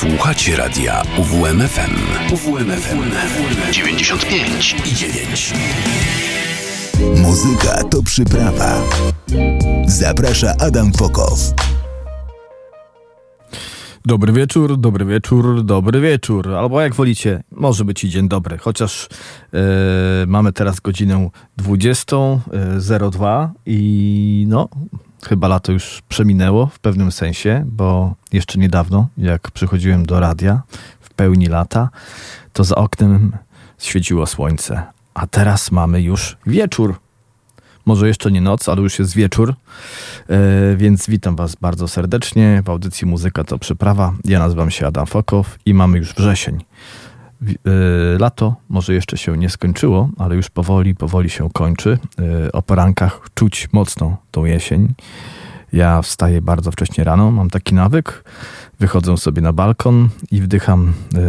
Słuchacie radia UWMFM. UWMFM 95 i 9. Muzyka to przyprawa. Zaprasza Adam Fokow. Dobry wieczór, dobry wieczór, dobry wieczór. Albo jak wolicie, może być i dzień dobry. Chociaż e, mamy teraz godzinę 20.02 i no, chyba lato już przeminęło w pewnym sensie, bo jeszcze niedawno, jak przychodziłem do radia w pełni lata, to za oknem świeciło słońce. A teraz mamy już wieczór. Może jeszcze nie noc, ale już jest wieczór, e, więc witam Was bardzo serdecznie w audycji Muzyka to Przyprawa. Ja nazywam się Adam Fokow i mamy już wrzesień. E, lato może jeszcze się nie skończyło, ale już powoli, powoli się kończy. E, o porankach czuć mocno tą jesień. Ja wstaję bardzo wcześnie rano, mam taki nawyk. Wychodzę sobie na balkon i wdycham e,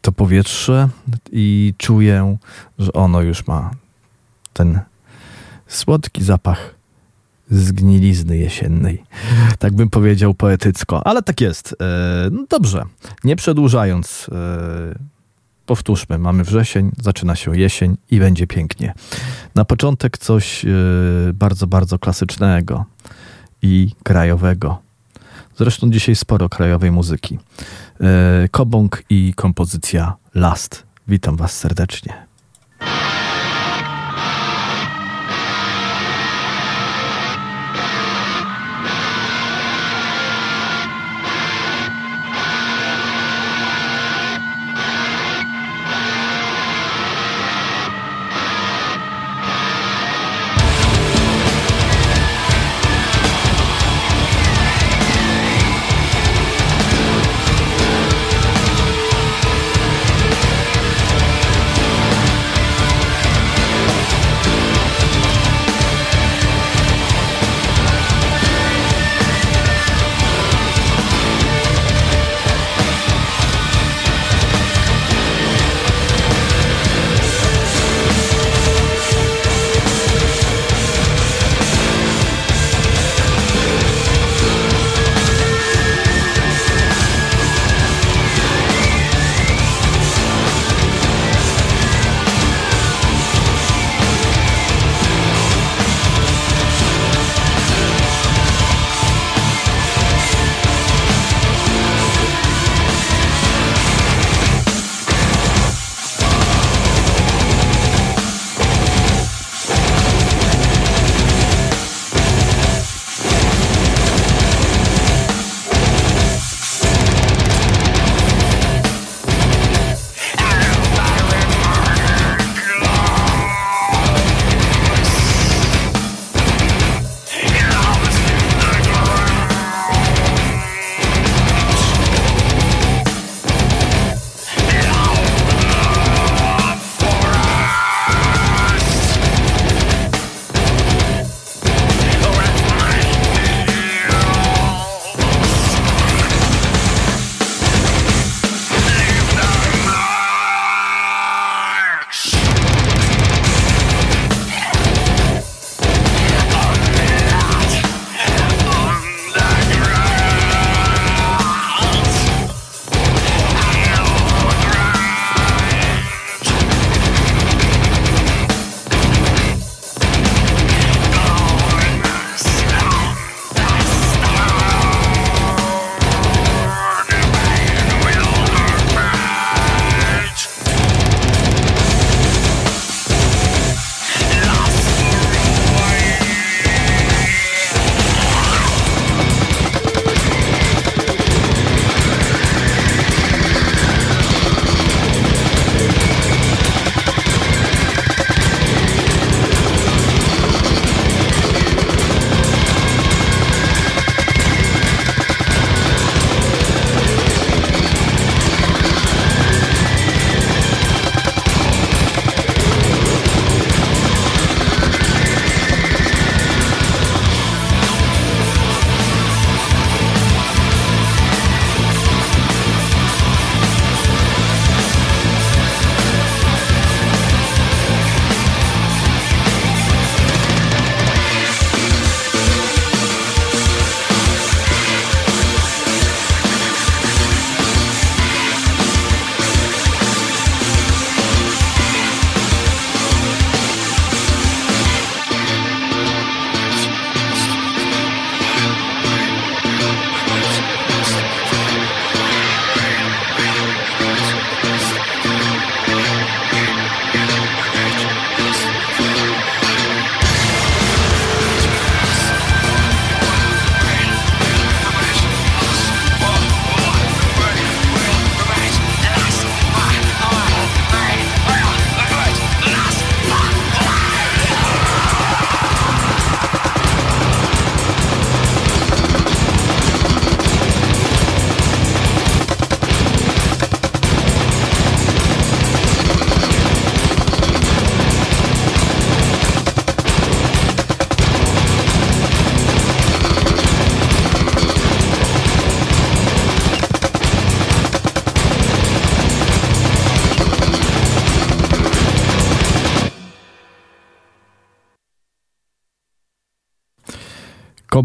to powietrze i czuję, że ono już ma ten słodki zapach zgnilizny jesiennej. Tak bym powiedział poetycko, ale tak jest. No dobrze, nie przedłużając, powtórzmy, mamy wrzesień, zaczyna się jesień i będzie pięknie. Na początek coś e, bardzo, bardzo klasycznego i krajowego. Zresztą dzisiaj sporo krajowej muzyki. Kobąk i kompozycja Last. Witam Was serdecznie.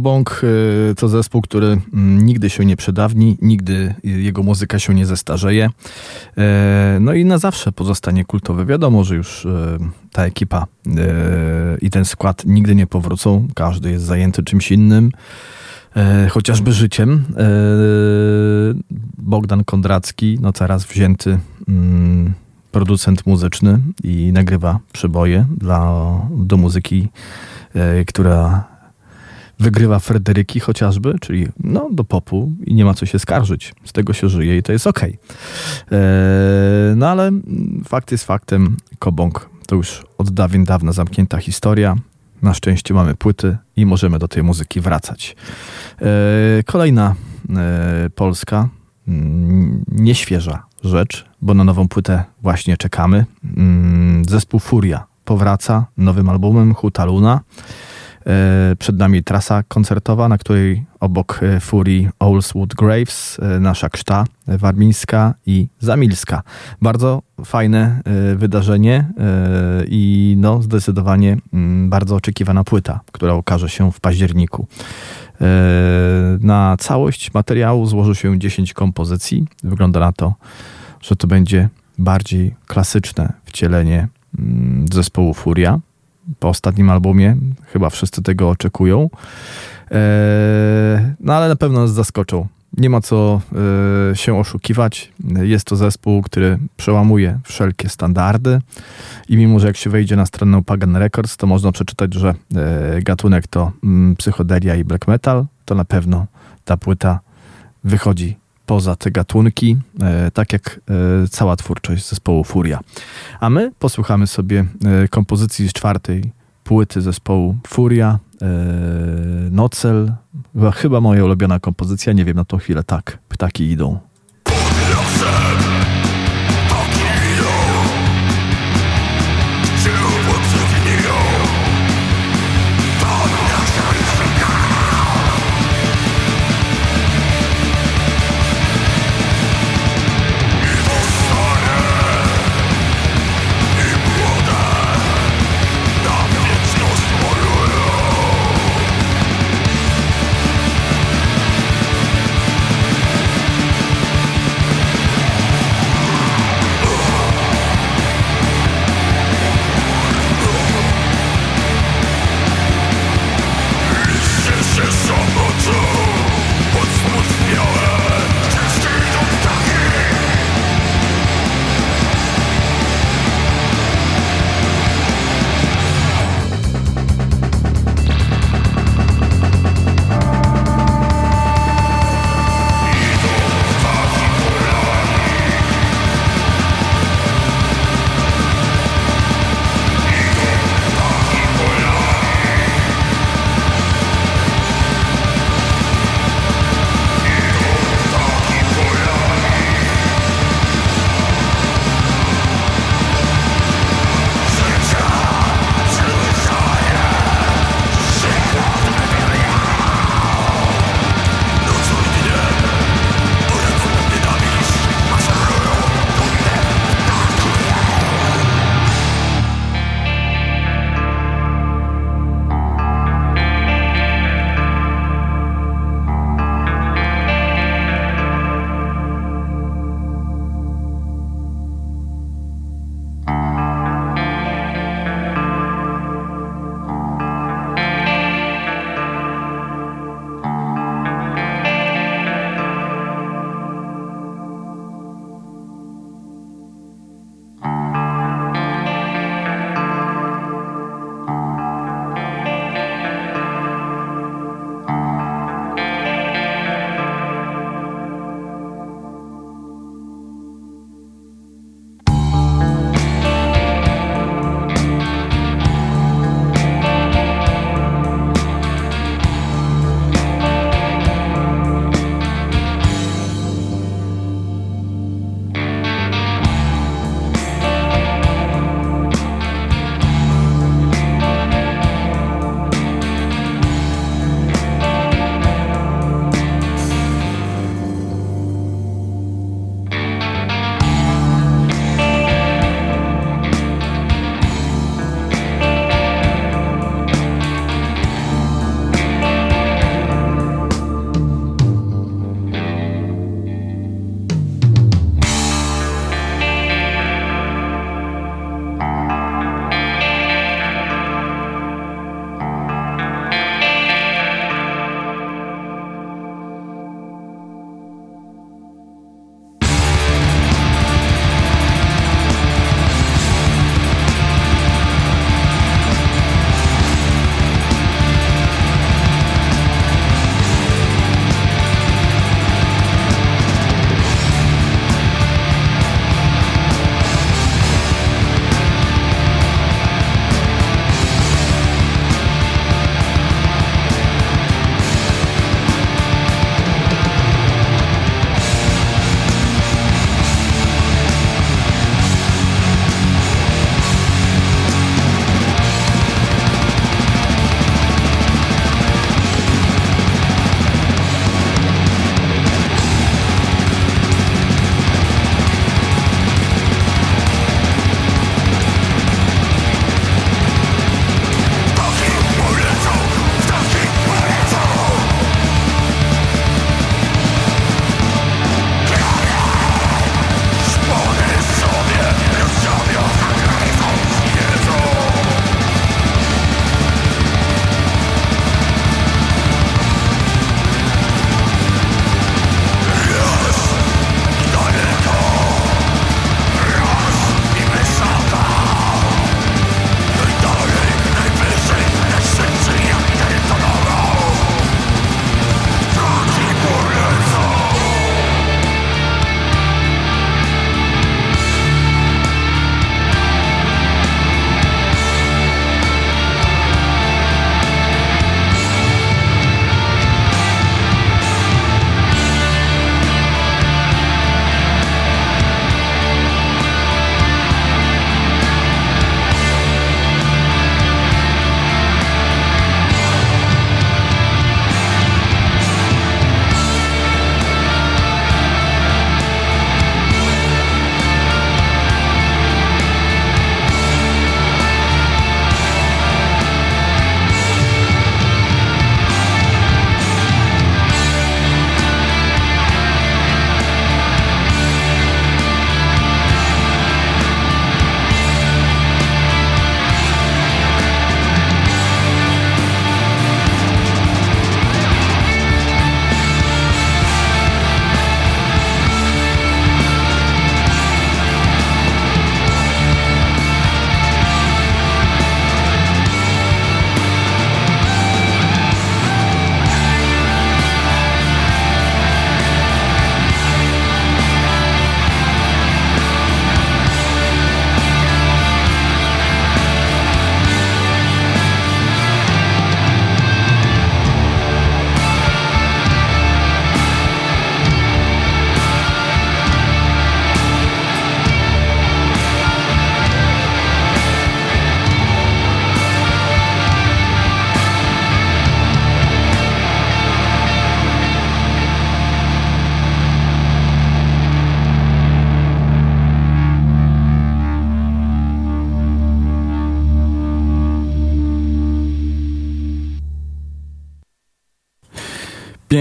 Kobong y, to zespół, który mm, nigdy się nie przedawni, nigdy jego muzyka się nie zestarzeje. E, no i na zawsze pozostanie kultowy. Wiadomo, że już e, ta ekipa e, i ten skład nigdy nie powrócą. Każdy jest zajęty czymś innym. Chociażby życiem. Bogdan Kondracki, no teraz wzięty mm, producent muzyczny i nagrywa przeboje dla, do muzyki, która wygrywa Frederyki chociażby, czyli no, do popu i nie ma co się skarżyć. Z tego się żyje i to jest okej. Okay. Eee, no ale fakt jest faktem, Kobong to już od dawien dawna zamknięta historia. Na szczęście mamy płyty i możemy do tej muzyki wracać. Eee, kolejna e, polska, mm, nieświeża rzecz, bo na nową płytę właśnie czekamy. Mm, zespół Furia powraca nowym albumem Huta Luna. E, przed nami trasa koncertowa, na której obok e, Furii Owlswood Graves, e, nasza krzta warmińska i zamilska. Bardzo fajne wydarzenie i no zdecydowanie mm, bardzo oczekiwana płyta, która okaże się w październiku. Na całość materiału złoży się 10 kompozycji. Wygląda na to, że to będzie bardziej klasyczne wcielenie mm, zespołu Furia po ostatnim albumie. Chyba wszyscy tego oczekują. Eee, no ale na pewno nas zaskoczą. Nie ma co e, się oszukiwać. Jest to zespół, który przełamuje wszelkie standardy i mimo, że jak się wejdzie na stronę Pagan Records, to można przeczytać, że e, gatunek to mm, psychodelia i black metal, to na pewno ta płyta wychodzi poza te gatunki, e, tak jak e, cała twórczość zespołu Furia. A my posłuchamy sobie e, kompozycji z czwartej płyty zespołu Furia, Nocel, chyba moja ulubiona kompozycja, nie wiem na tą chwilę, tak, ptaki idą.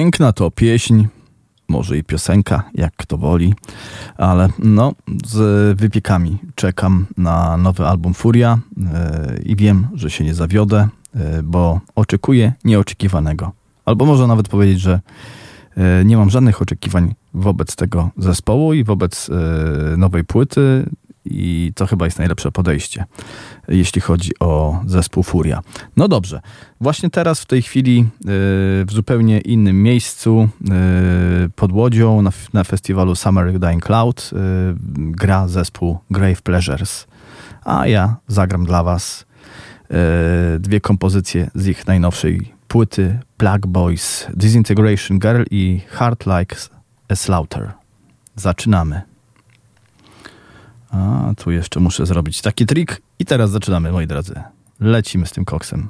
Piękna to pieśń, może i piosenka, jak kto woli, ale no, z wypiekami czekam na nowy album Furia yy, i wiem, że się nie zawiodę, yy, bo oczekuję nieoczekiwanego. Albo można nawet powiedzieć, że yy, nie mam żadnych oczekiwań wobec tego zespołu i wobec nowej płyty i to chyba jest najlepsze podejście, jeśli chodzi o zespół Furia. No dobrze, właśnie teraz w tej chwili y, w zupełnie innym miejscu y, pod Łodzią na, na festiwalu Summer Dying Cloud y, gra zespół Grave Pleasures, a ja zagram dla was dwie kompozycje z ich najnowszej płyty Black Boys, Disintegration Girl i Heart Like a Slaughter. Zaczynamy. A, tu jeszcze muszę zrobić taki trik i teraz zaczynamy, moi drodzy. Lecimy z tym koksem.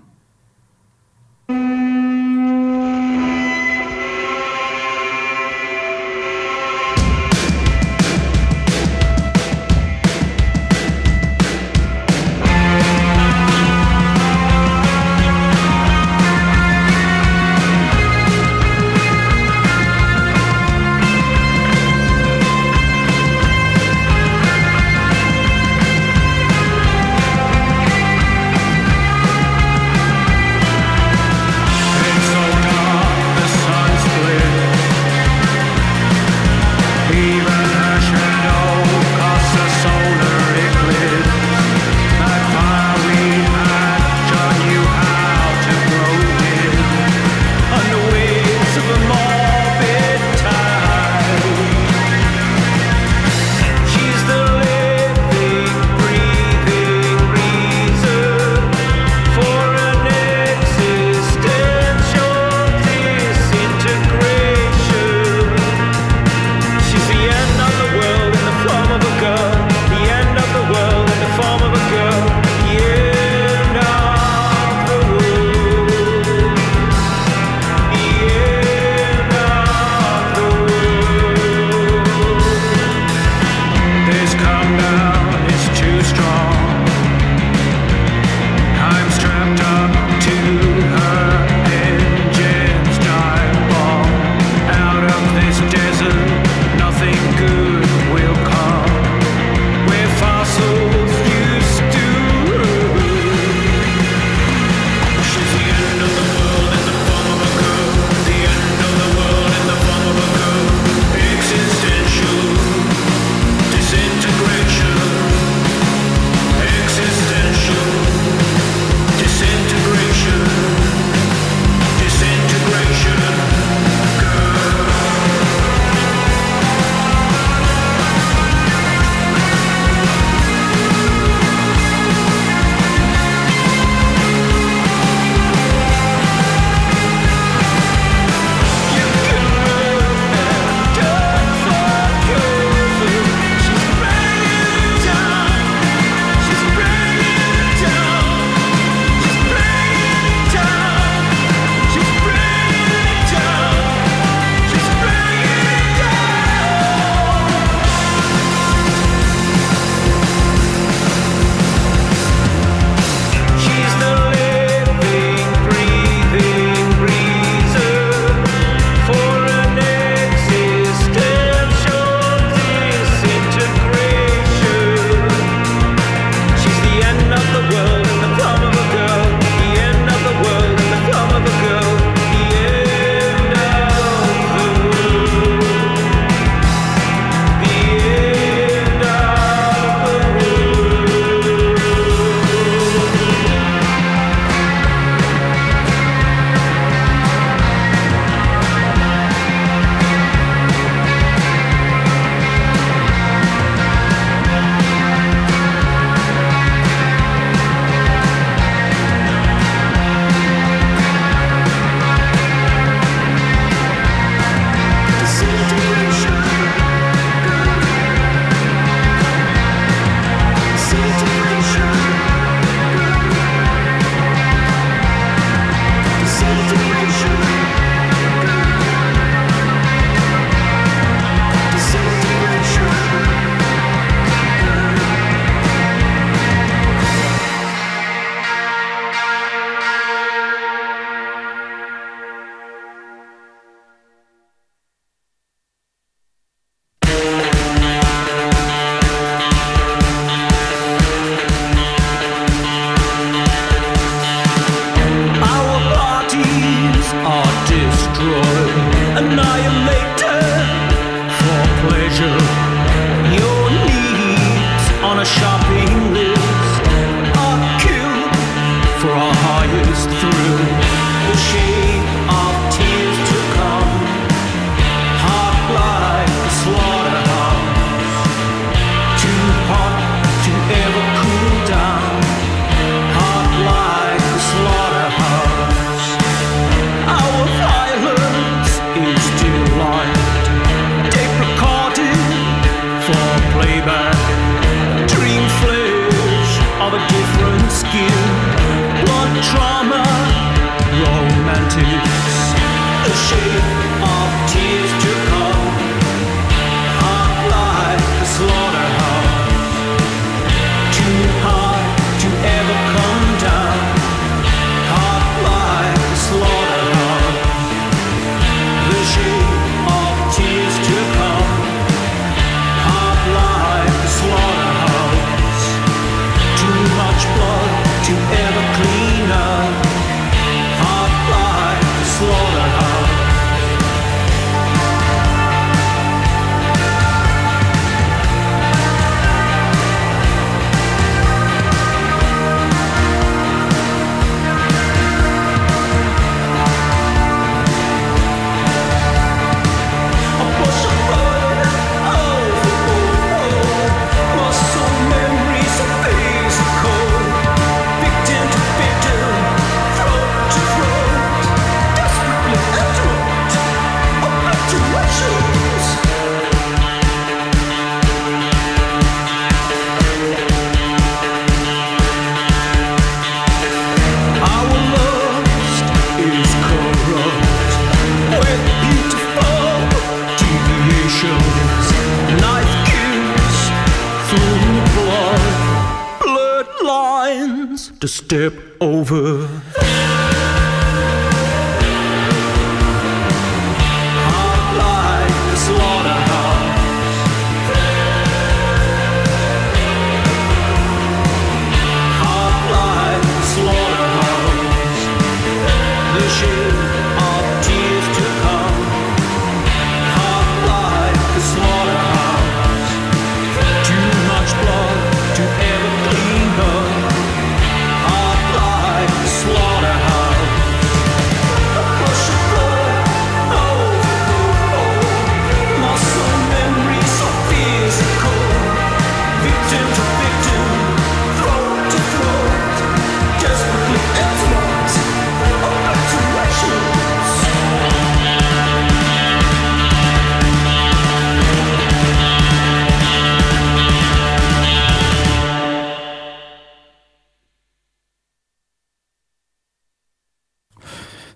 step over.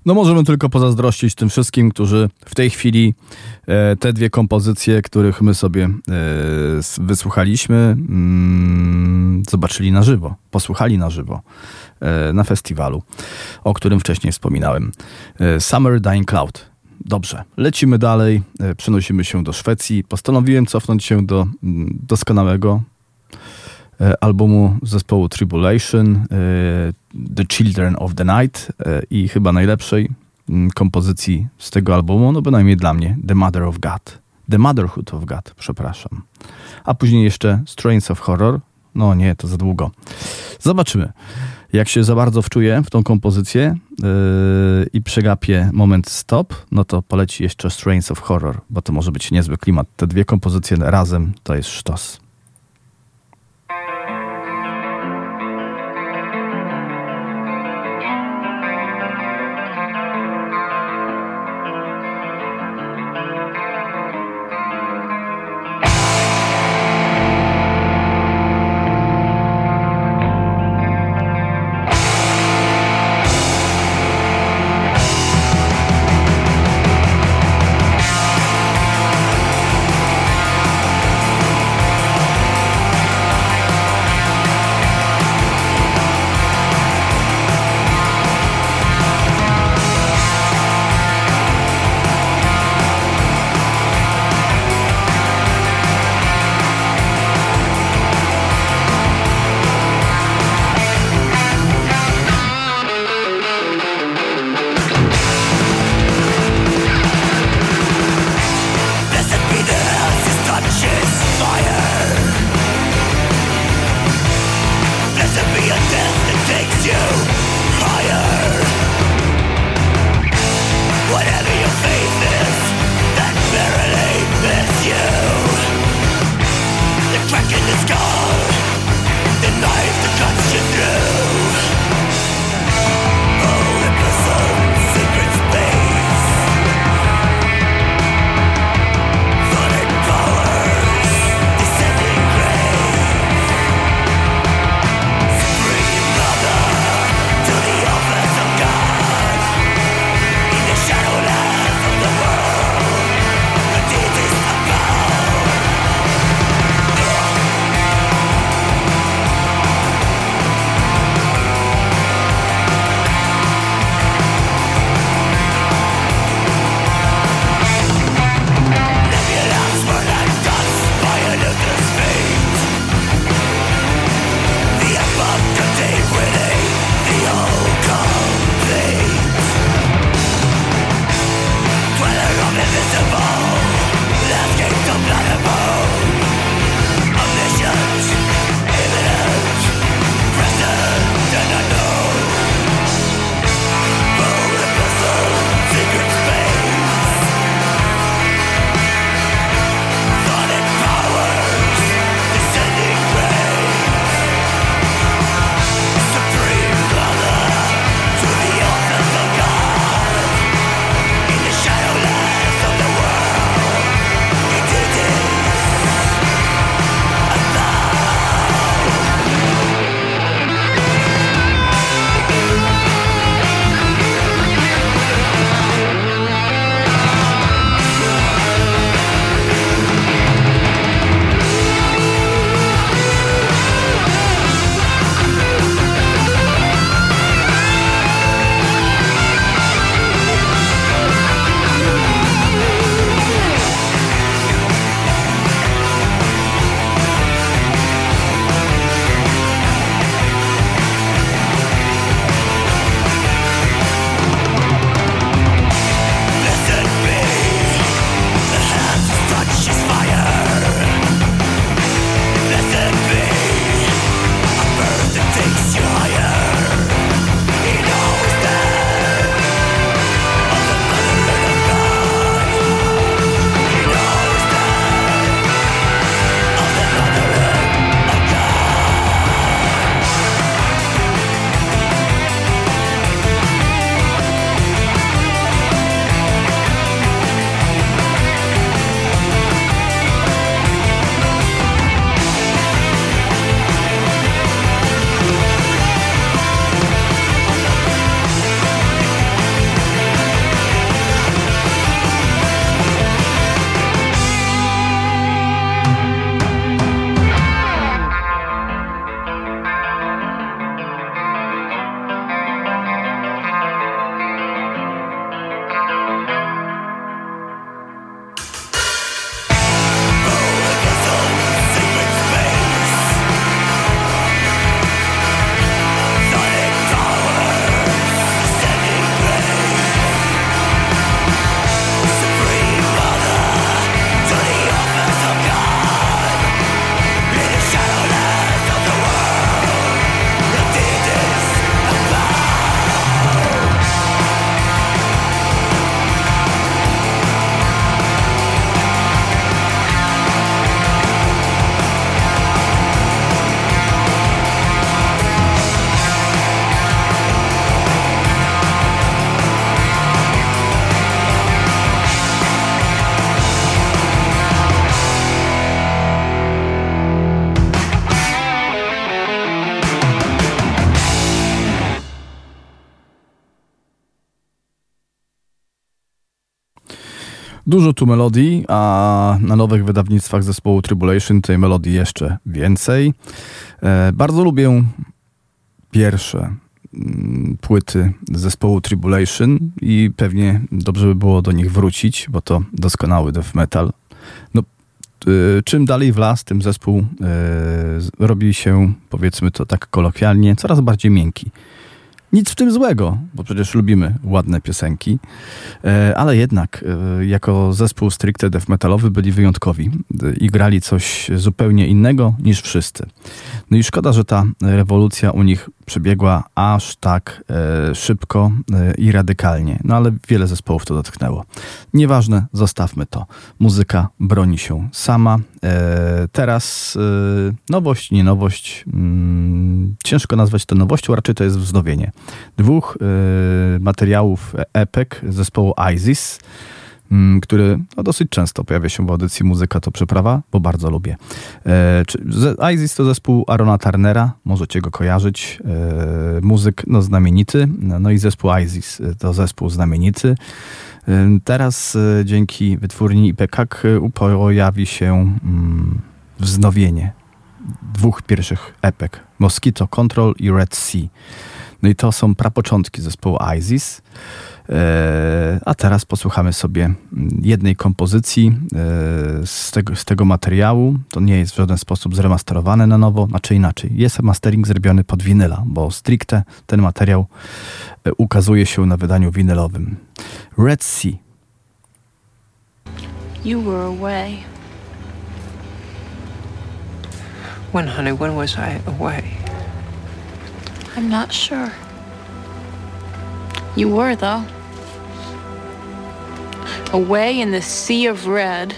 No możemy tylko pozazdrościć tym wszystkim, którzy w tej chwili e, te dwie kompozycje, których my sobie e, wysłuchaliśmy, mm, zobaczyli na żywo, posłuchali na żywo e, na festiwalu, o którym wcześniej wspominałem. E, Summer Dying Cloud. Dobrze, lecimy dalej, e, przenosimy się do Szwecji. Postanowiłem cofnąć się do mm, doskonałego albumu zespołu Tribulation, e, The Children of the Night e, i chyba najlepszej mm, kompozycji z tego albumu, no bynajmniej dla mnie, The Mother of God. The Motherhood of God, przepraszam. A później jeszcze Strains of Horror. No nie, to za długo. Zobaczymy. Jak się za bardzo wczuję w tą kompozycję yy, i przegapię moment stop, no to poleci jeszcze Strains of Horror, bo to może być niezły klimat. Te dwie kompozycje razem to jest sztos. Dużo tu melodii, a na nowych wydawnictwach zespołu Tribulation tej melodii jeszcze więcej. E, bardzo lubię pierwsze mm, płyty zespołu Tribulation i pewnie dobrze by było do nich wrócić, bo to doskonały death metal. No, e, czym dalej w las, tym zespół e, robi się, powiedzmy to tak kolokwialnie, coraz bardziej miękki. Nic w tym złego, bo przecież lubimy ładne piosenki, e, ale jednak e, jako zespół stricte death metalowy byli wyjątkowi i grali coś zupełnie innego niż wszyscy. No i szkoda, że ta rewolucja u nich przebiegła aż tak e, szybko e, i radykalnie. No ale wiele zespołów to dotknęło. Nieważne, zostawmy to. Muzyka broni się sama. E, teraz e, nowość, nie nowość. Mm, ciężko nazwać to nowością, raczej to jest wznowienie. Dwóch e, materiałów epek zespołu ISIS Mm, który no, dosyć często pojawia się w audycji Muzyka to Przeprawa, bo bardzo lubię. Isis to zespół Arona Turnera, możecie go kojarzyć. Muzyk no, znamienity, no i zespół Isis to zespół znamienity. E, teraz e, dzięki wytwórni IPKAK pojawi się mm, wznowienie dwóch pierwszych epek, Mosquito Control i Red Sea. No i to są prapoczątki zespołu ISIS. E, a teraz posłuchamy sobie jednej kompozycji e, z tego, z tego materiału. To nie jest w żaden sposób zremasterowane na nowo, znaczy inaczej. Jest mastering zrobiony pod winyla, bo stricte ten materiał e, ukazuje się na wydaniu winylowym. Red Sea. You were away. When, honey, when was I away? I'm not sure. You were, though. Away in the sea of red.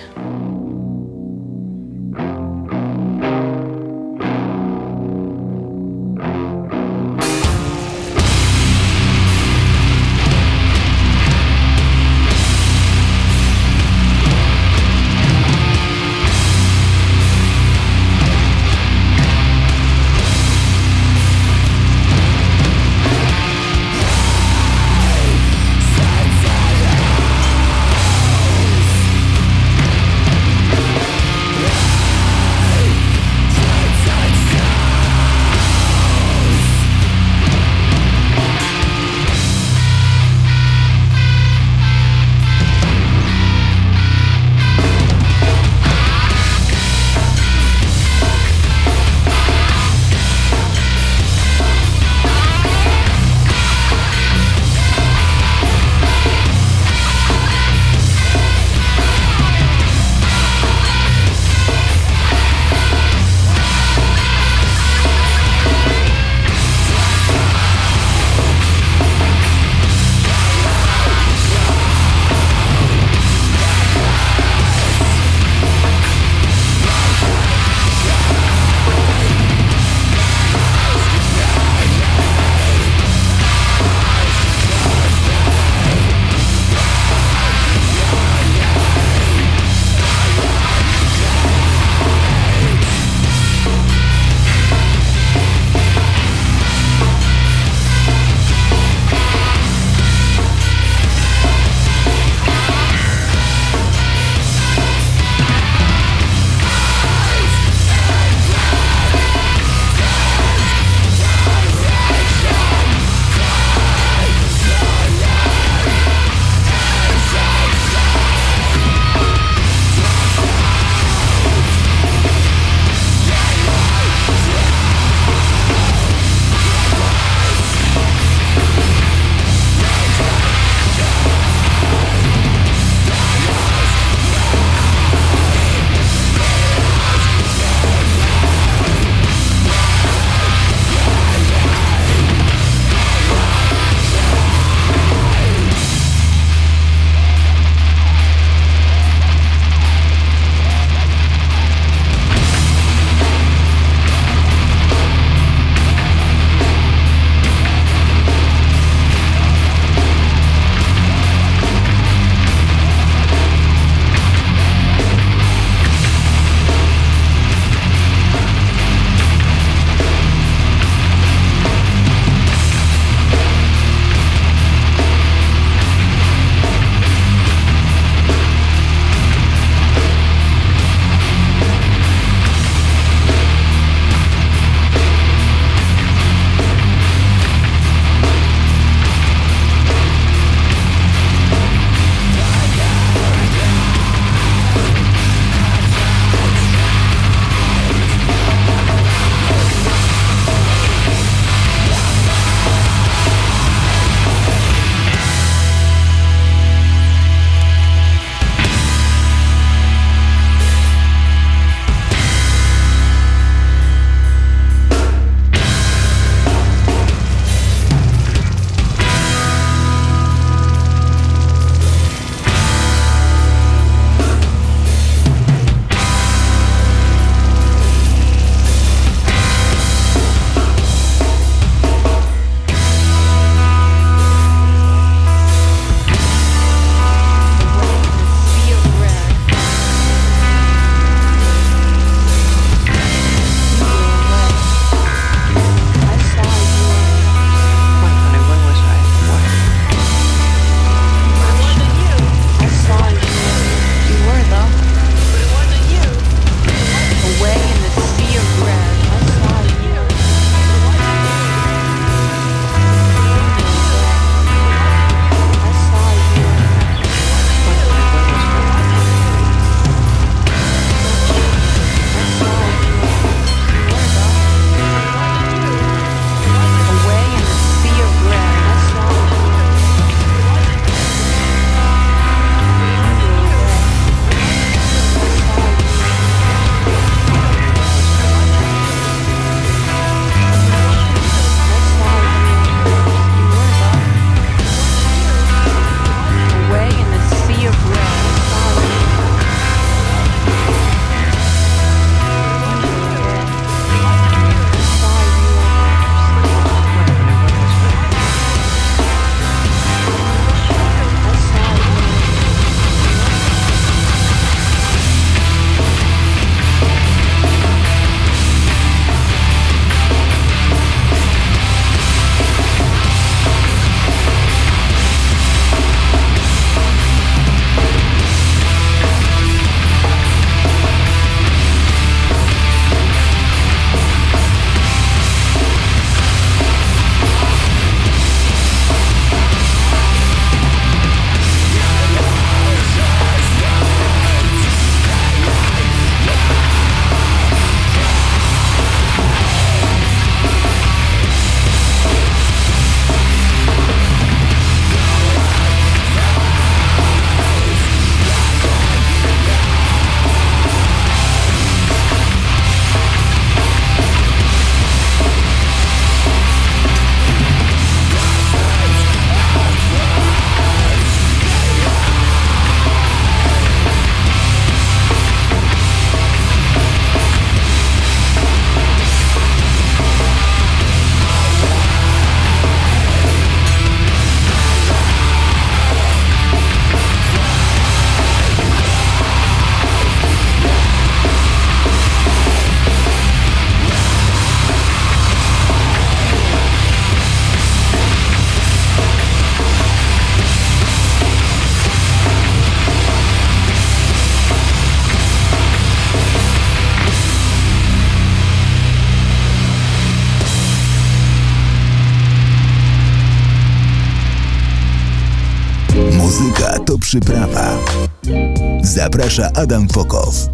Zaprasza Adam Fokow.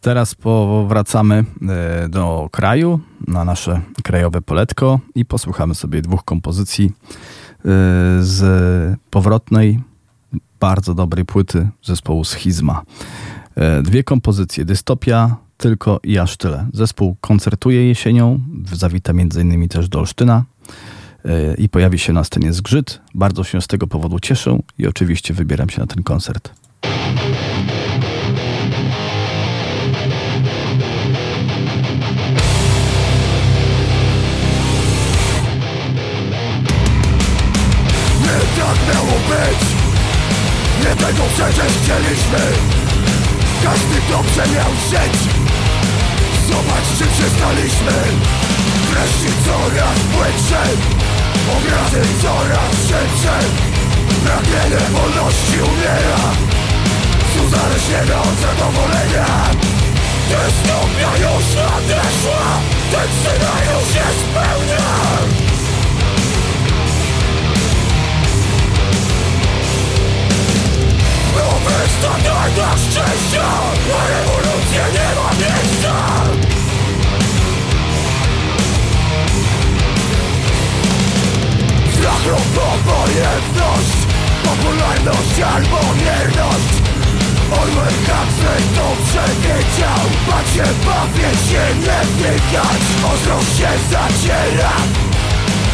Teraz powracamy e, do kraju, na nasze krajowe poletko i posłuchamy sobie dwóch kompozycji e, z powrotnej, bardzo dobrej płyty zespołu Schizma. E, dwie kompozycje, Dystopia, tylko i aż tyle. Zespół koncertuje jesienią, zawita m.in. też do Olsztyna i pojawi się na scenie Zgrzyt. Bardzo się z tego powodu cieszę i oczywiście wybieram się na ten koncert. tak Nie tego przecież chcieliśmy! Każdy dobrze miał żyć! Zobacz czy przestaliśmy! Wreszcie coraz płytsze Obrazy coraz szybsze Pragnienie wolności umiera. Uzależnienia od zadowolenia Dystopia już nadeszła. Ten scenariusz się spełnia standardach szczęścia. Na rewolucję nie ma miejsca Lub obojętność Popularność albo mierność. Orwell Huxley to przewidział Macie bawię się nie wnikać Ostro się zaciera.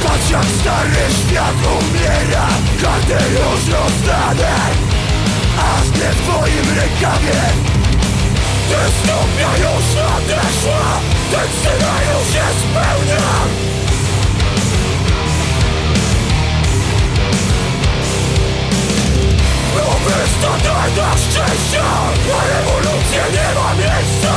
Patrz jak stary świat umiera. Karty już rozdane aż nie w twoim rękawie. Dystopia już nadeszła, ten scenariusz się spełnia Nowy standardach szczęścia, na rewolucję nie ma miejsca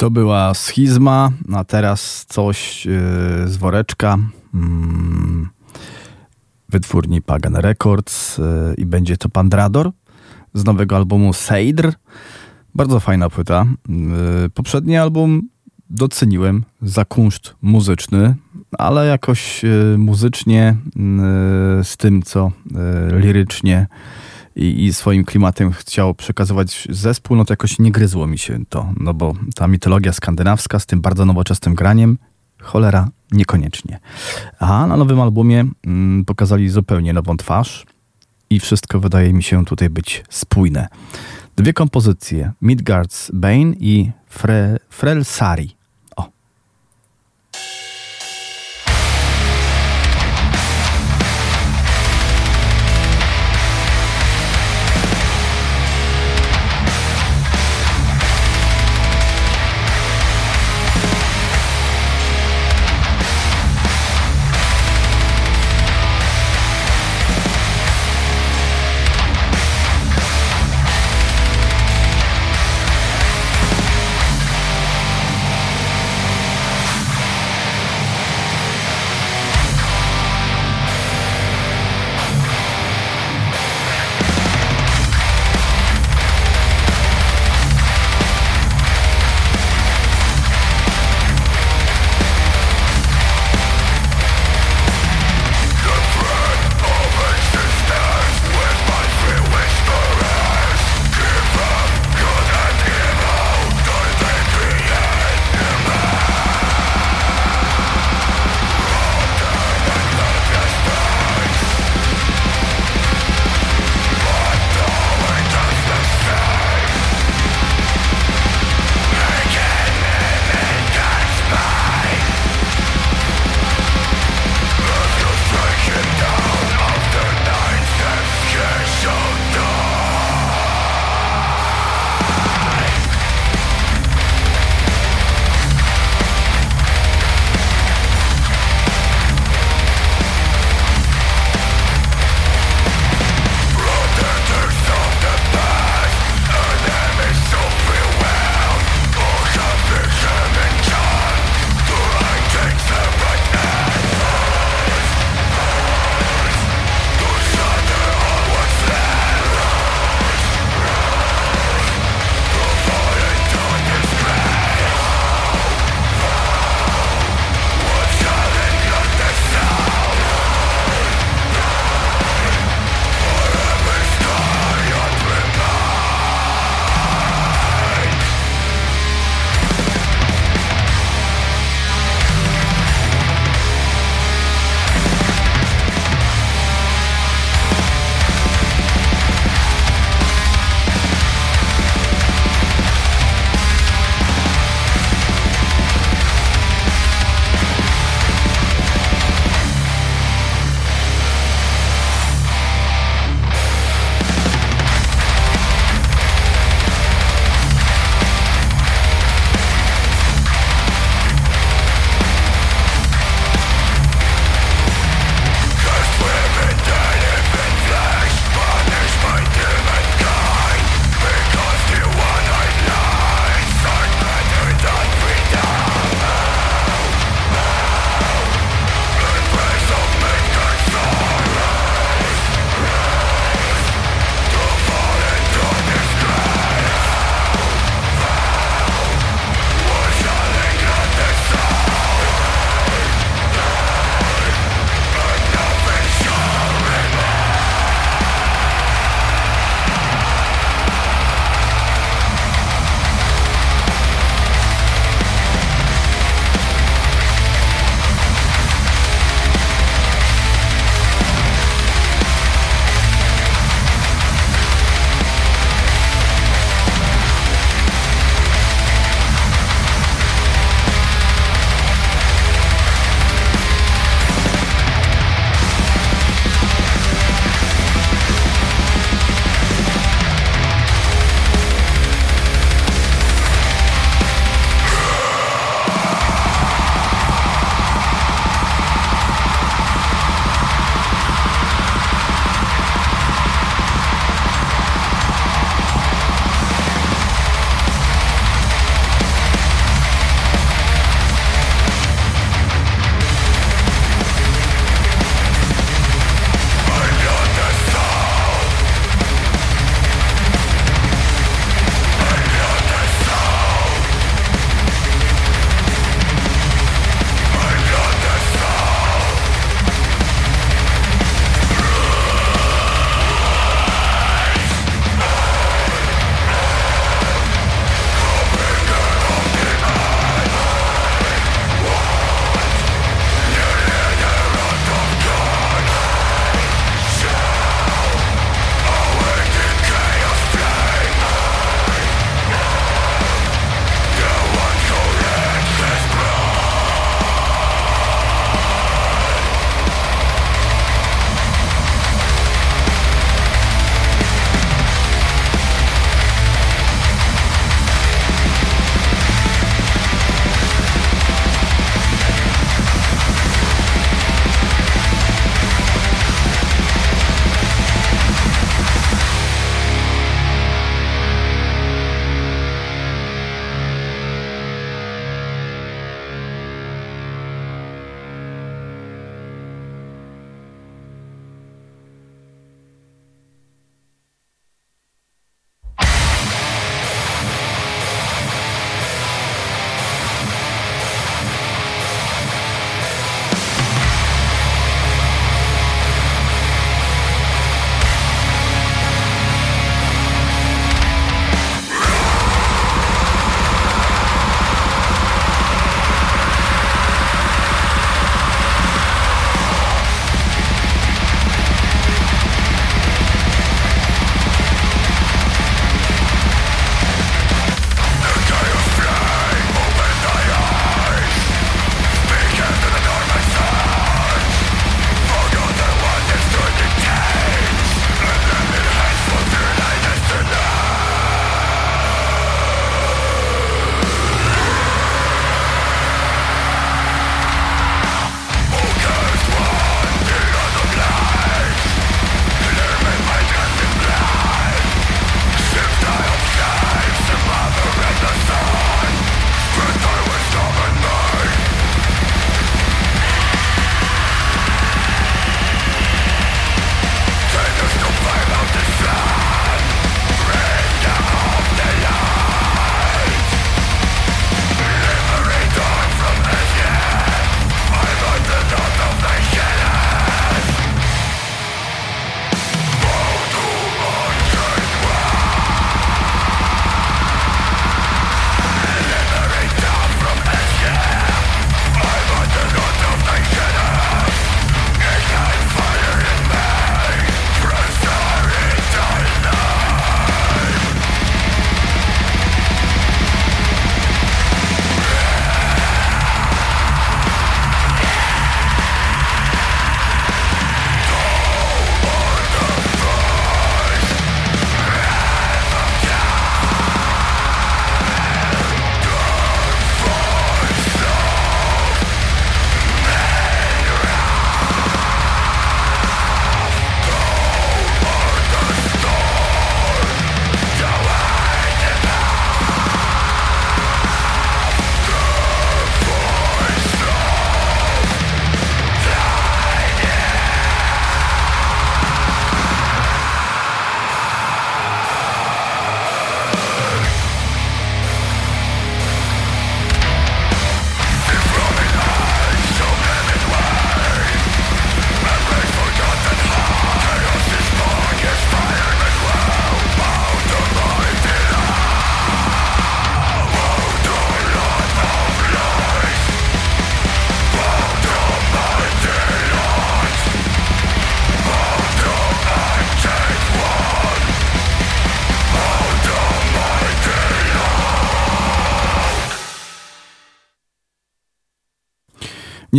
To była schizma, a teraz coś yy, z woreczka. Mm, wytwórni Pagan Records yy, i będzie to Pandrador z nowego albumu Seidr. Bardzo fajna płyta. Yy, poprzedni album doceniłem za kunszt muzyczny, ale jakoś muzycznie z tym, co lirycznie i, i, swoim klimatem chciał przekazywać zespół, no to jakoś nie gryzło mi się to, no bo ta mitologia skandynawska z tym bardzo nowoczesnym graniem, cholera, niekoniecznie. A na nowym albumie mm, pokazali zupełnie nową twarz i wszystko wydaje mi się tutaj być spójne. Dwie kompozycje, Midgard's Bane i Fre Frelsari.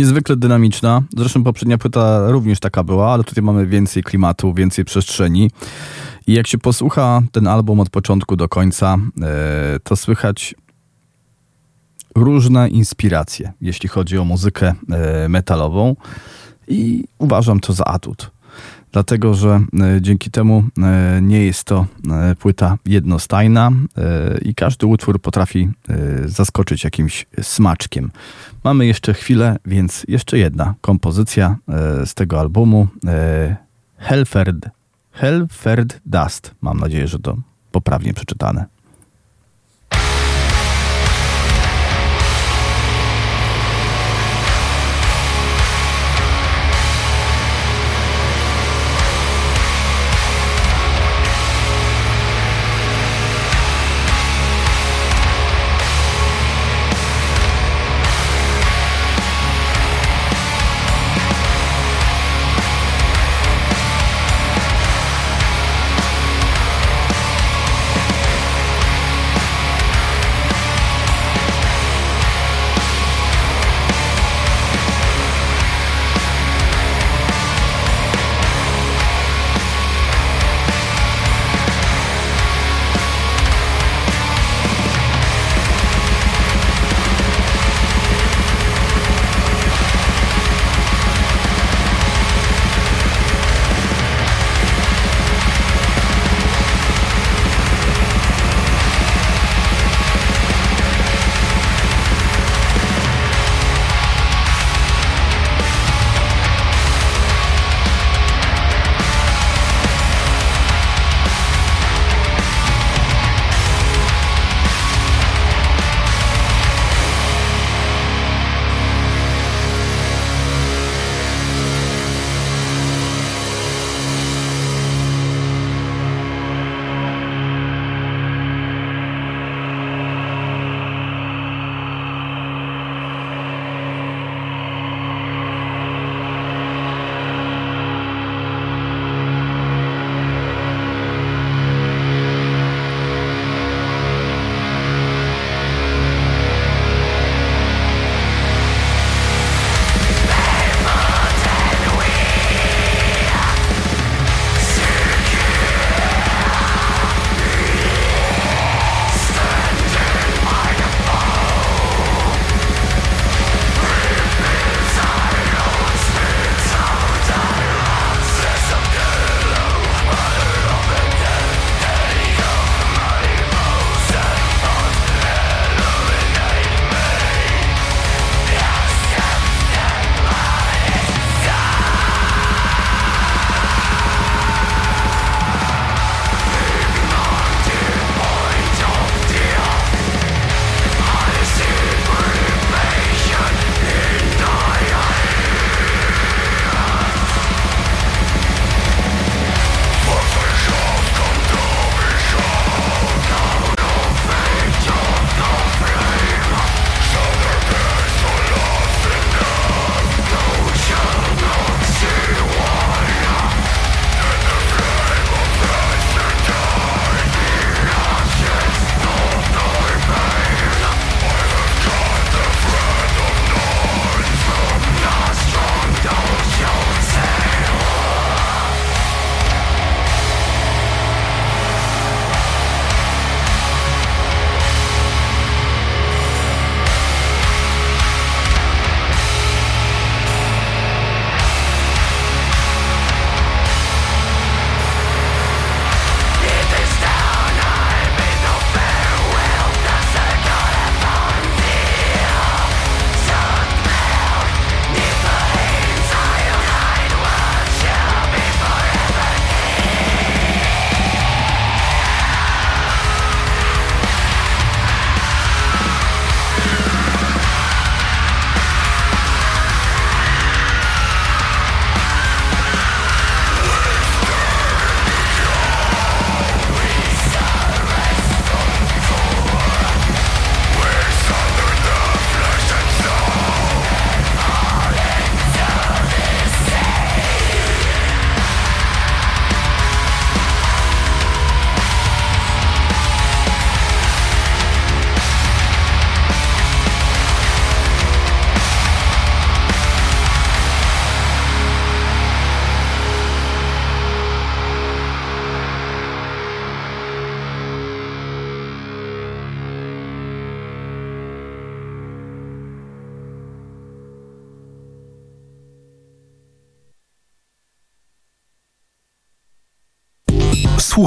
Niezwykle dynamiczna. Zresztą poprzednia płyta również taka była, ale tutaj mamy więcej klimatu, więcej przestrzeni. I jak się posłucha ten album od początku do końca, e, to słychać różne inspiracje, jeśli chodzi o muzykę e, metalową i uważam to za atut. Dlatego, że e, dzięki temu nie jest to płyta jednostajna i każdy utwór potrafi zaskoczyć jakimś smaczkiem. Mamy jeszcze chwilę, więc jeszcze jedna kompozycja z tego albumu Helferd Helferd Dust. Mam nadzieję, że to poprawnie przeczytane.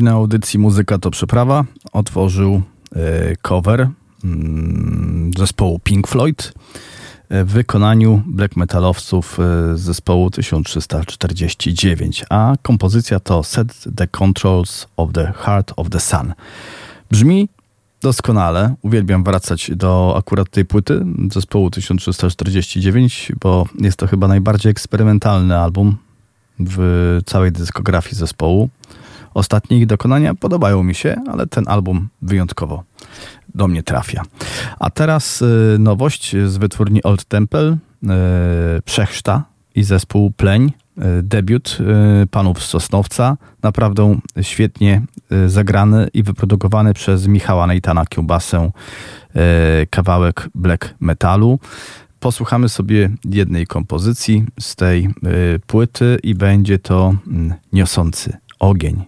Godzinę audycji Muzyka to Przeprawa otworzył e, cover mm, zespołu Pink Floyd w wykonaniu black metalowców z zespołu 1349, a kompozycja to Set the Controls of the Heart of the Sun. Brzmi doskonale. Uwielbiam wracać do akurat tej płyty zespołu 1349, bo jest to chyba najbardziej eksperymentalny album w całej dyskografii zespołu. Ostatnie ich dokonania podobają mi się, ale ten album wyjątkowo do mnie trafia. A teraz y, nowość z wytwórni Old Temple, y, Przechszta i zespół Pleń. Y, debiut panów z Sosnowca, naprawdę świetnie zagrany i wyprodukowany przez Michała Nejtana Kiełbasę kawałek black metalu. Posłuchamy sobie jednej kompozycji z tej płyty i będzie to mm, Niosący ogień.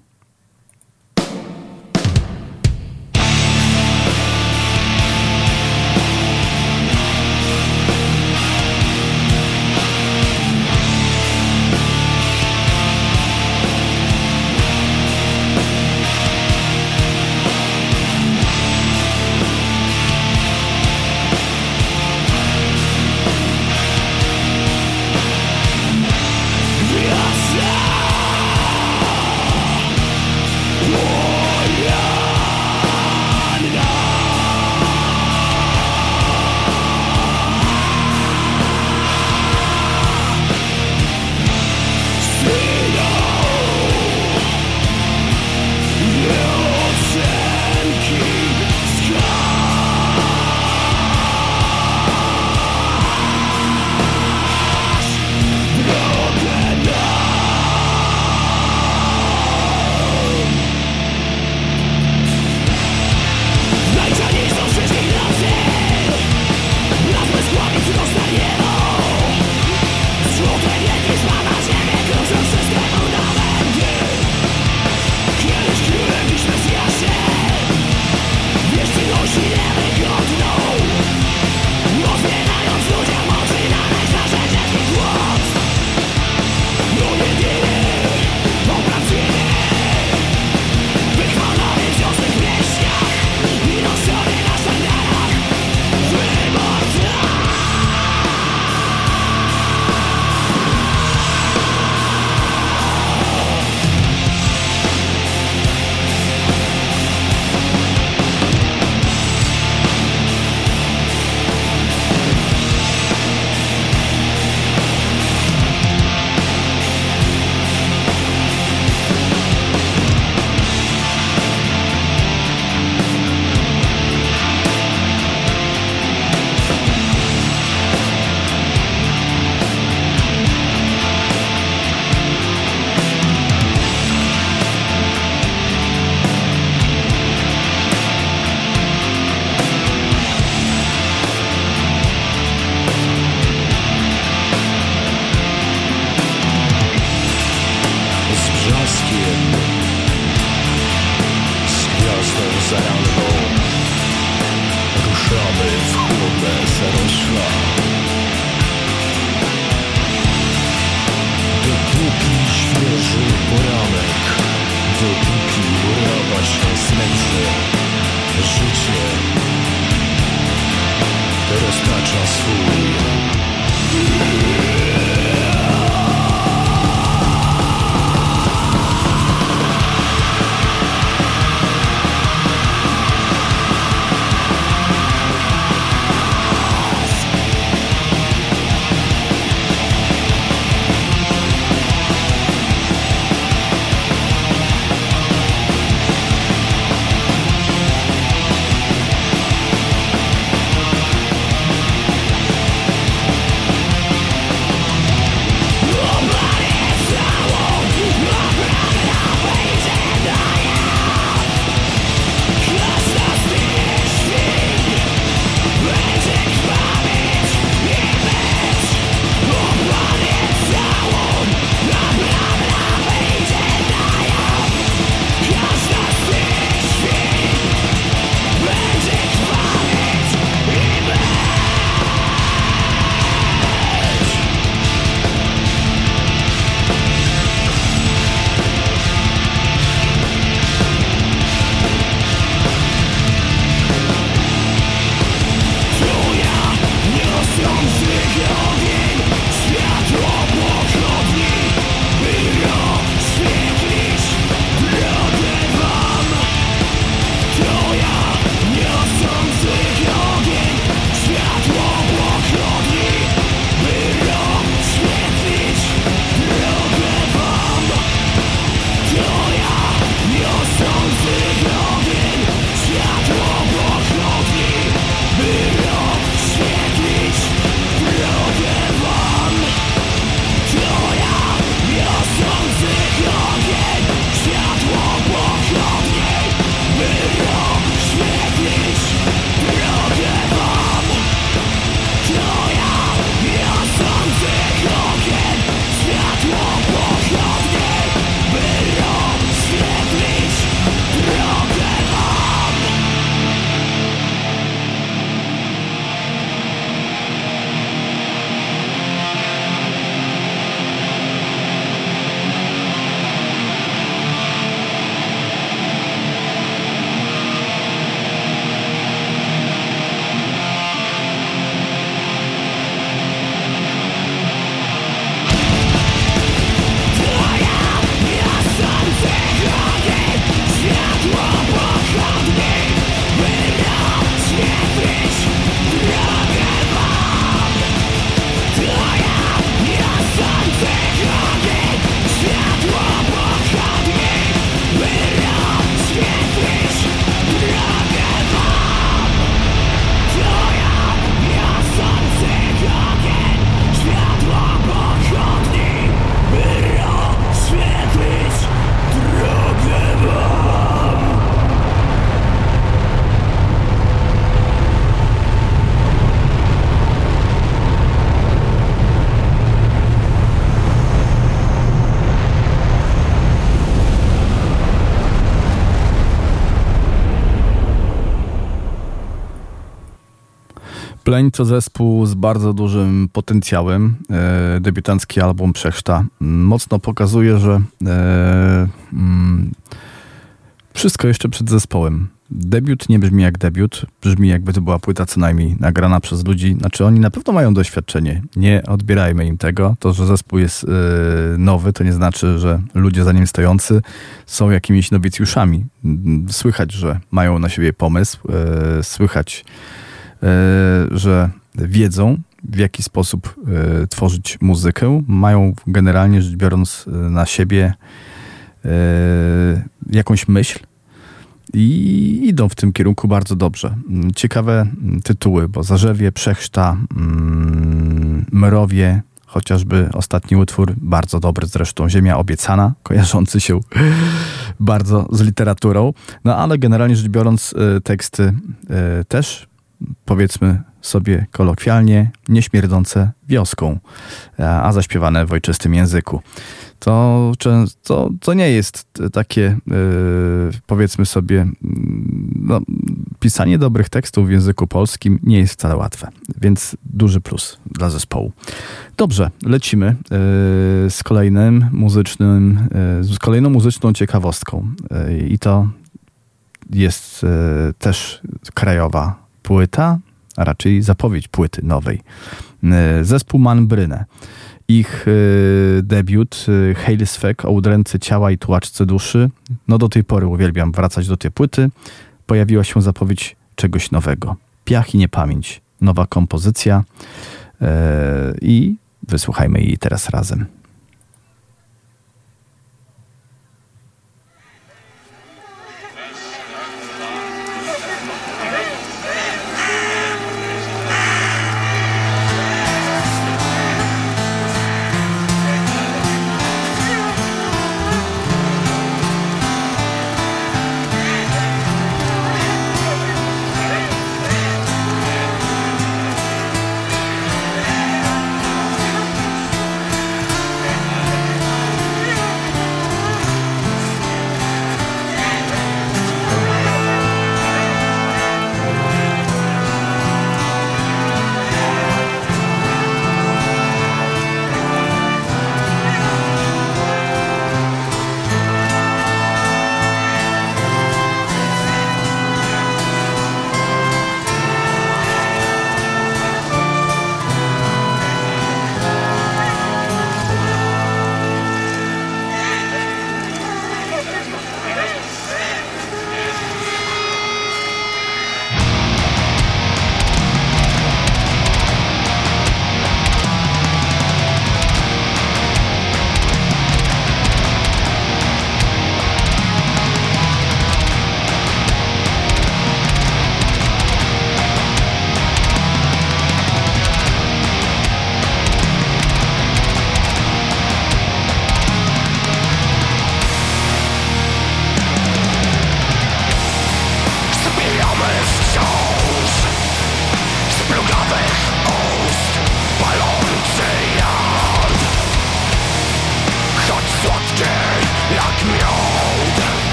Pleń to zespół z bardzo dużym potencjałem. E, debiutancki album Przechrzta mocno pokazuje, że e, mm, wszystko jeszcze przed zespołem. Debiut nie brzmi jak debiut, brzmi jakby to była płyta co najmniej nagrana przez ludzi. Znaczy oni na pewno mają doświadczenie, nie odbierajmy im tego. To, że zespół jest e, nowy, to nie znaczy, że ludzie za nim stojący są jakimiś nowicjuszami. Słychać, że mają na siebie pomysł, e, słychać że wiedzą, w jaki sposób e, tworzyć muzykę. Mają generalnie rzecz biorąc e, na siebie jakąś myśl i idą w tym kierunku bardzo dobrze. Mm, ciekawe mm, tytuły, bo Zarzewie, Przechrzta, mm, Mrowie, chociażby ostatni utwór, bardzo dobry zresztą, Ziemia Obiecana, kojarzący się bardzo z literaturą. No ale generalnie rzecz biorąc, teksty też powiedzmy sobie kolokwialnie, nieśmierdzące wioską, a zaśpiewane w ojczystym języku. To, to, to nie jest takie, yy, powiedzmy sobie, no, pisanie dobrych tekstów w języku polskim nie jest wcale łatwe, więc duży plus dla zespołu. Dobrze, lecimy yy, z kolejnym muzycznym, yy, z kolejną muzyczną ciekawostką i to jest też krajowa płyta, a raczej zapowiedź płyty nowej. E, zespół Manbrynę. Ich e, debiut e, Hail Swek o udręce ciała i tułaczce duszy. No do tej pory uwielbiam wracać do tej płyty. Pojawiła się zapowiedź czegoś nowego. Piach i niepamięć. Nowa kompozycja i wysłuchajmy jej teraz razem.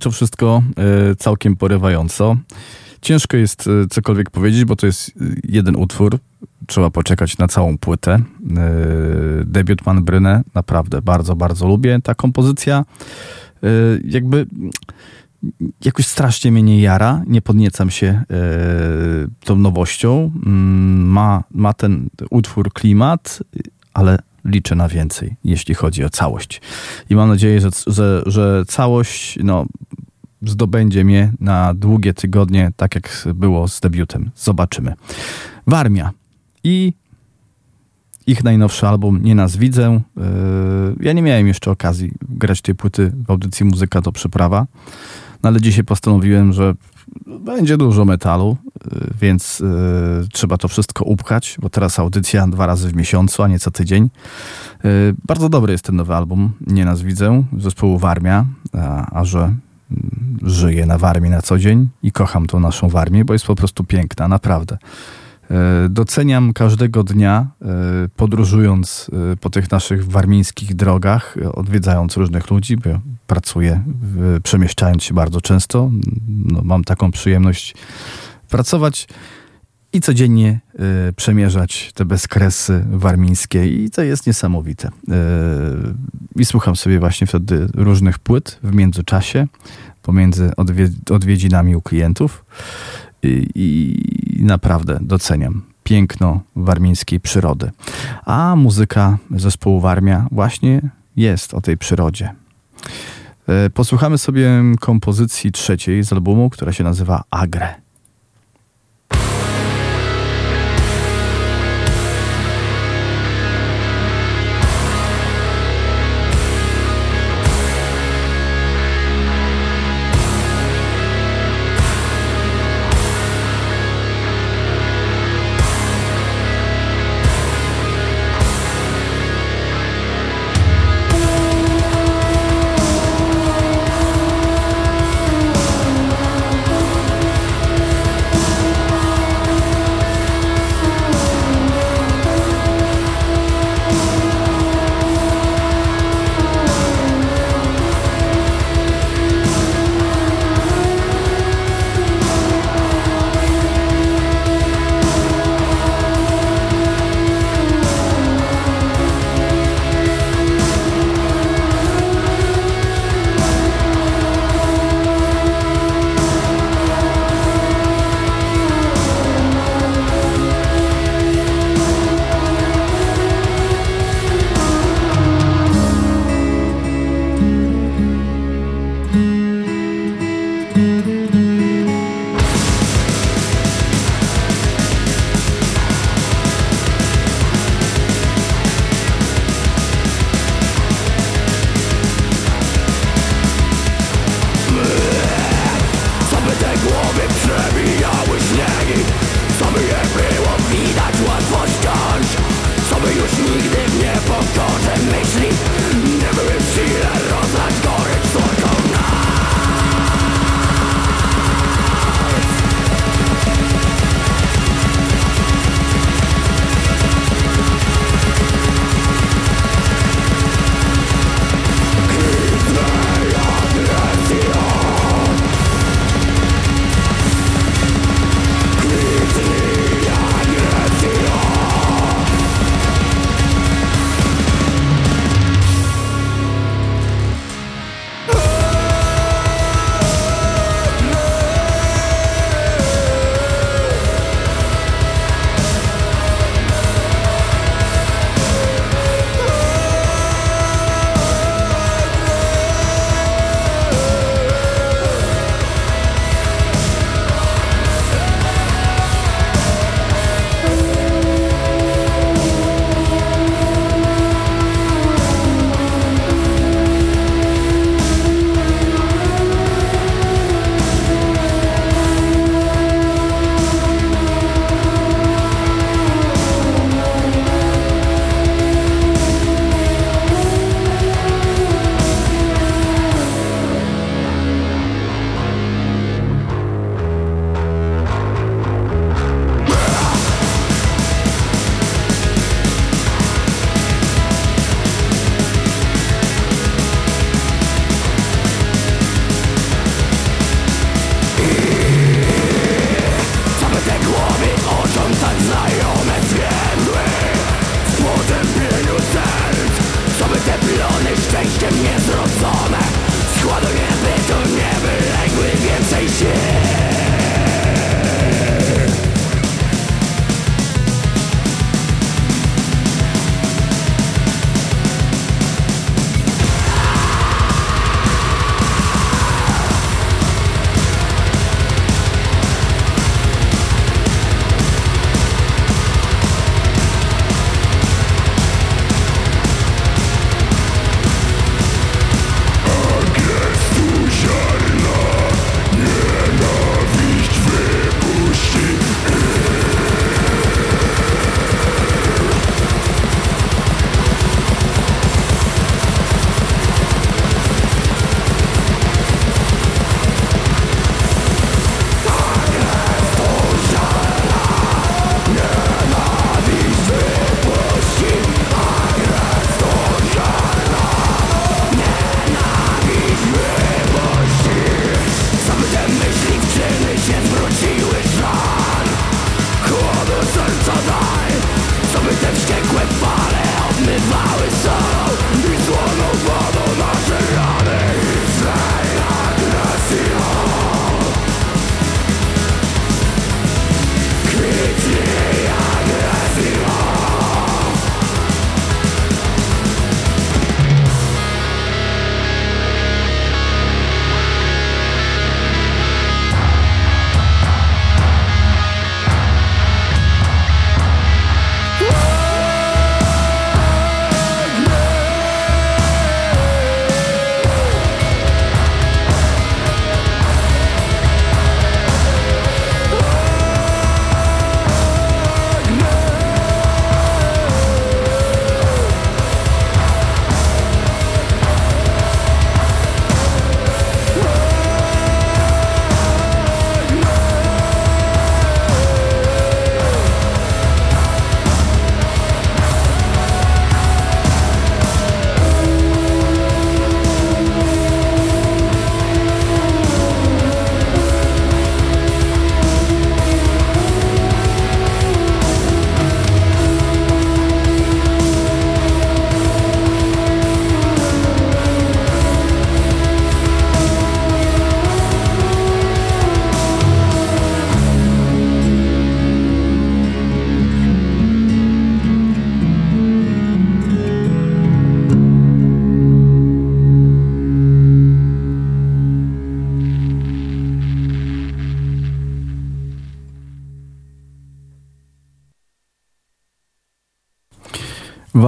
To wszystko y, całkiem porywająco. Ciężko jest y, cokolwiek powiedzieć, bo to jest y, jeden utwór. Trzeba poczekać na całą płytę. Debiut Pan Brynę naprawdę bardzo, bardzo lubię. Ta kompozycja jakby jakoś strasznie mnie nie jara, nie podniecam się e, tą nowością. Mm, ma, ma ten utwór klimat, ale liczę na więcej, jeśli chodzi o całość. I mam nadzieję, że, że, że całość no, zdobędzie mnie na długie tygodnie, tak jak było z debiutem. Zobaczymy. Warmia i ich najnowszy album Nie nas widzę. Yy, ja nie miałem jeszcze okazji grać tej płyty w audycji Muzyka to Przyprawa. No ale dzisiaj postanowiłem, że będzie dużo metalu, y, więc y, trzeba to wszystko upchać, bo teraz audycja dwa razy w miesiącu, a nie co tydzień. Bardzo dobry jest ten nowy album, Nie nas widzę, zespołu Warmia, a, a że żyję na Warmii na co dzień i kocham tą naszą Warmię, bo jest po prostu piękna, naprawdę. E, doceniam każdego dnia, e, podróżując e, po tych naszych warmińskich drogach, odwiedzając różnych ludzi, bo pracuję, przemieszczając się bardzo często. No, mam taką przyjemność pracować i codziennie przemierzać te bezkresy warmińskie i to jest niesamowite. I słucham sobie właśnie wtedy różnych płyt w międzyczasie, pomiędzy odwiedzinami u klientów i, naprawdę doceniam piękno warmińskiej przyrody. A muzyka zespołu Warmia właśnie jest o tej przyrodzie. E, posłuchamy sobie kompozycji trzeciej z albumu, która się nazywa Agre.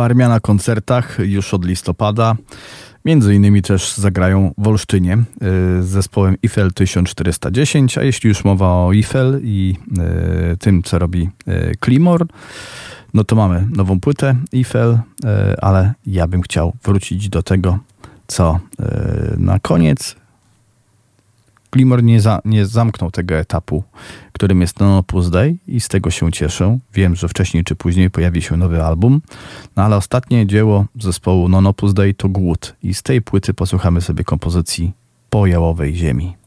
Warmia na koncertach już od listopada. Między innymi też zagrają w Olsztynie y, z zespołem Eiffel 1410, a jeśli już mowa o Eiffel i y, tym, co robi y, Klimor, no to mamy nową płytę Eiffel, ale ja bym chciał wrócić do tego, co na koniec Glimmer nie, za, nie zamknął tego etapu, którym jest Non Opus Dei i z tego się cieszę. Wiem, że wcześniej czy później pojawi się nowy album, no ale ostatnie dzieło zespołu Non Opus Dei to Głód i z tej płyty posłuchamy sobie kompozycji Po jałowej ziemi.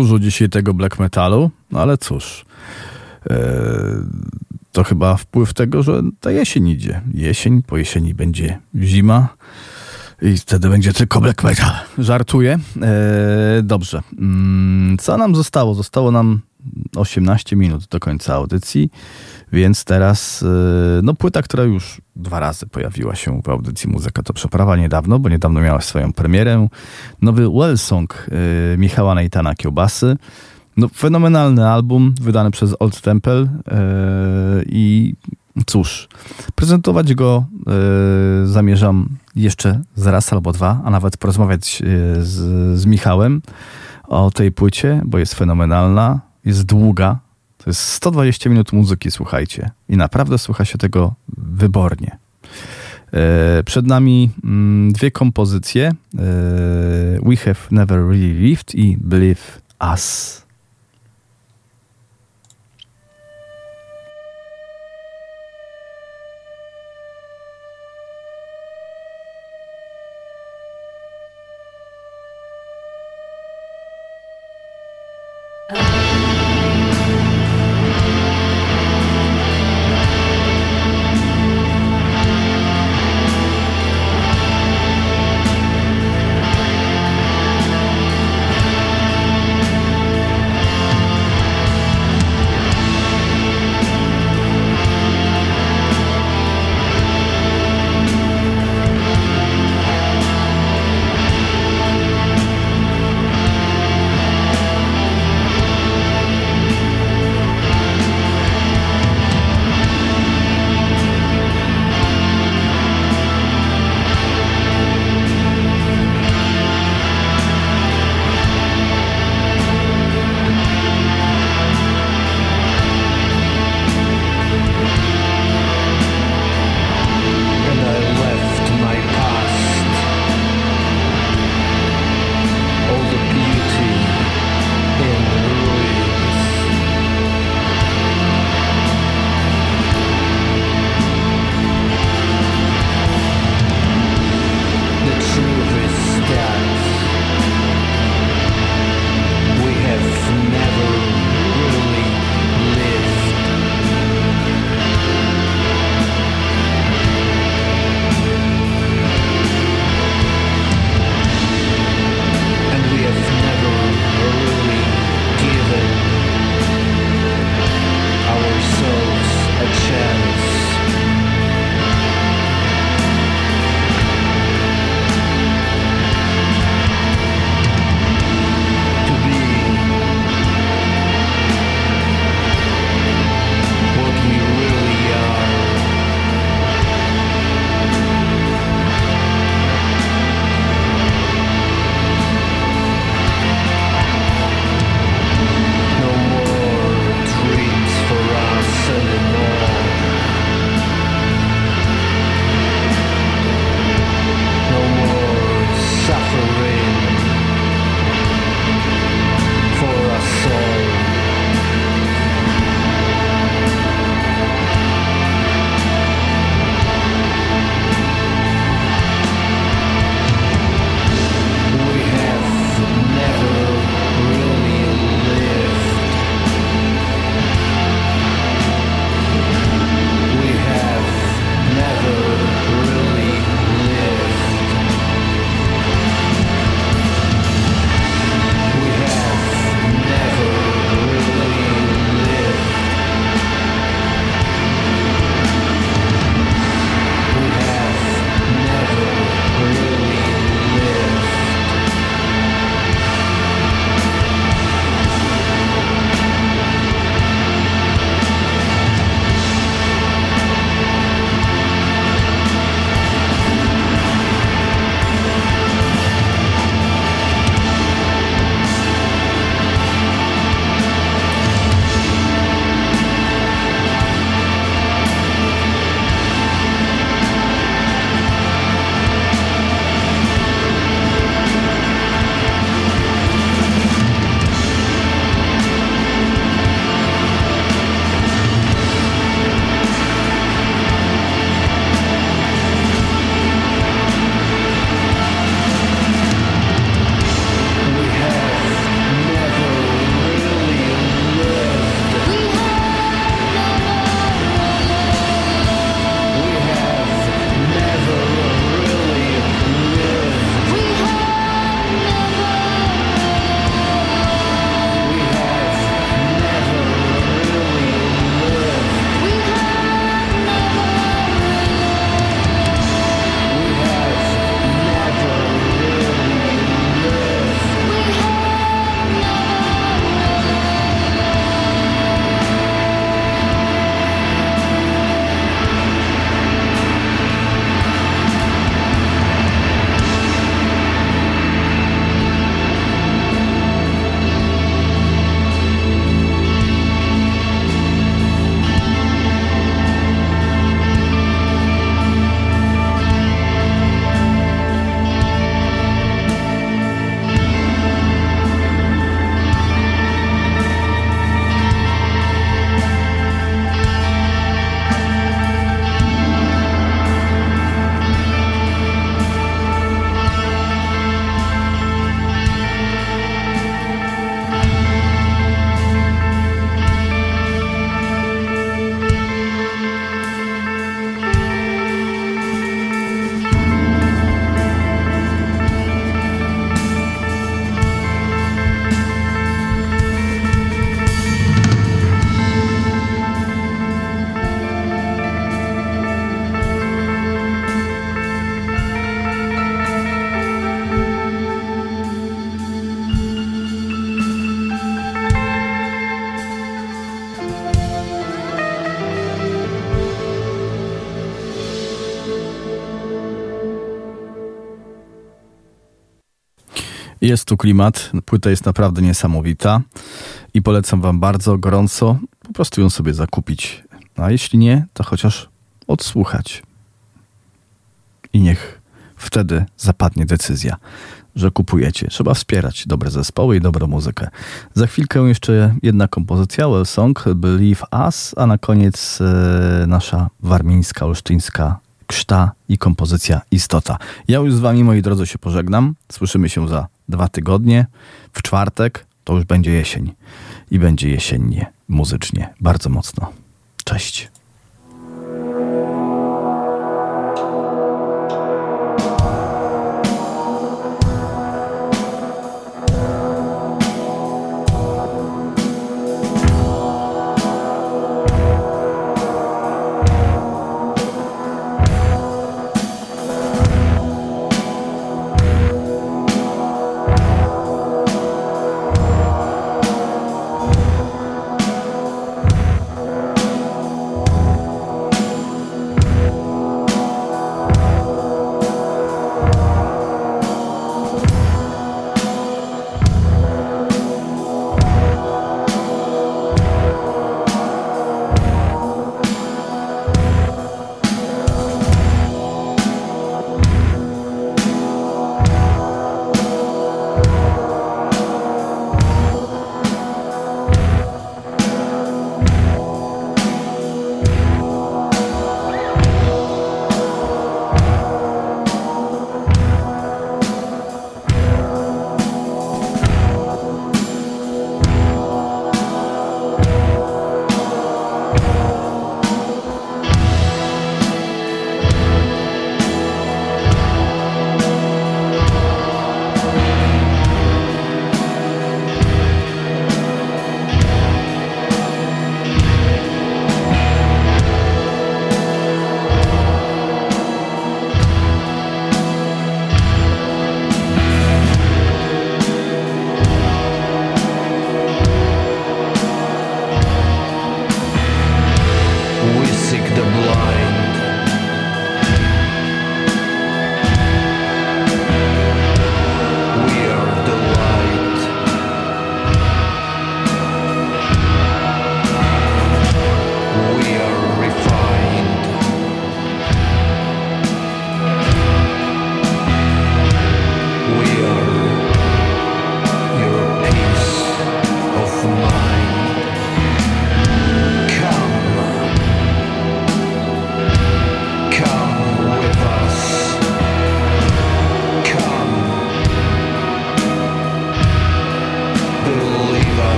Dużo dzisiaj tego black metalu, no ale cóż. E, to chyba wpływ tego, że ta jesień idzie. Jesień, po jesieni będzie zima i wtedy będzie tylko black metal. Żartuję. E, dobrze. Mm, co nam zostało? Zostało nam 18 minut do końca audycji, więc teraz e, no płyta, która już dwa razy pojawiła się w audycji Muzyka to Przeprawa niedawno, bo niedawno miała swoją premierę. Nowy Well Song e, Michała Nejtana Kiełbasy. No, fenomenalny album wydany przez Old Temple yy, i cóż, prezentować go zamierzam jeszcze z raz albo dwa, a nawet porozmawiać z, z Michałem o tej płycie, bo jest fenomenalna, jest długa. To jest 120 minut muzyki, słuchajcie. I naprawdę słucha się tego wybornie. Przed nami mm, dwie kompozycje. We Have Never Really Lived i Believe Us. Jest tu klimat, płyta jest naprawdę niesamowita i polecam wam bardzo gorąco po prostu ją sobie zakupić. A jeśli nie, to chociaż odsłuchać. I niech wtedy zapadnie decyzja, że kupujecie. Trzeba wspierać dobre zespoły i dobrą muzykę. Za chwilkę jeszcze jedna kompozycja, Well Song, Believe Us, a na koniec e, nasza warmińska, olsztyńska krzta i kompozycja Istota. Ja już z wami, moi drodzy, się pożegnam. Słyszymy się za dwa tygodnie. W czwartek to już będzie jesień. I będzie jesiennie, muzycznie, bardzo mocno. Cześć.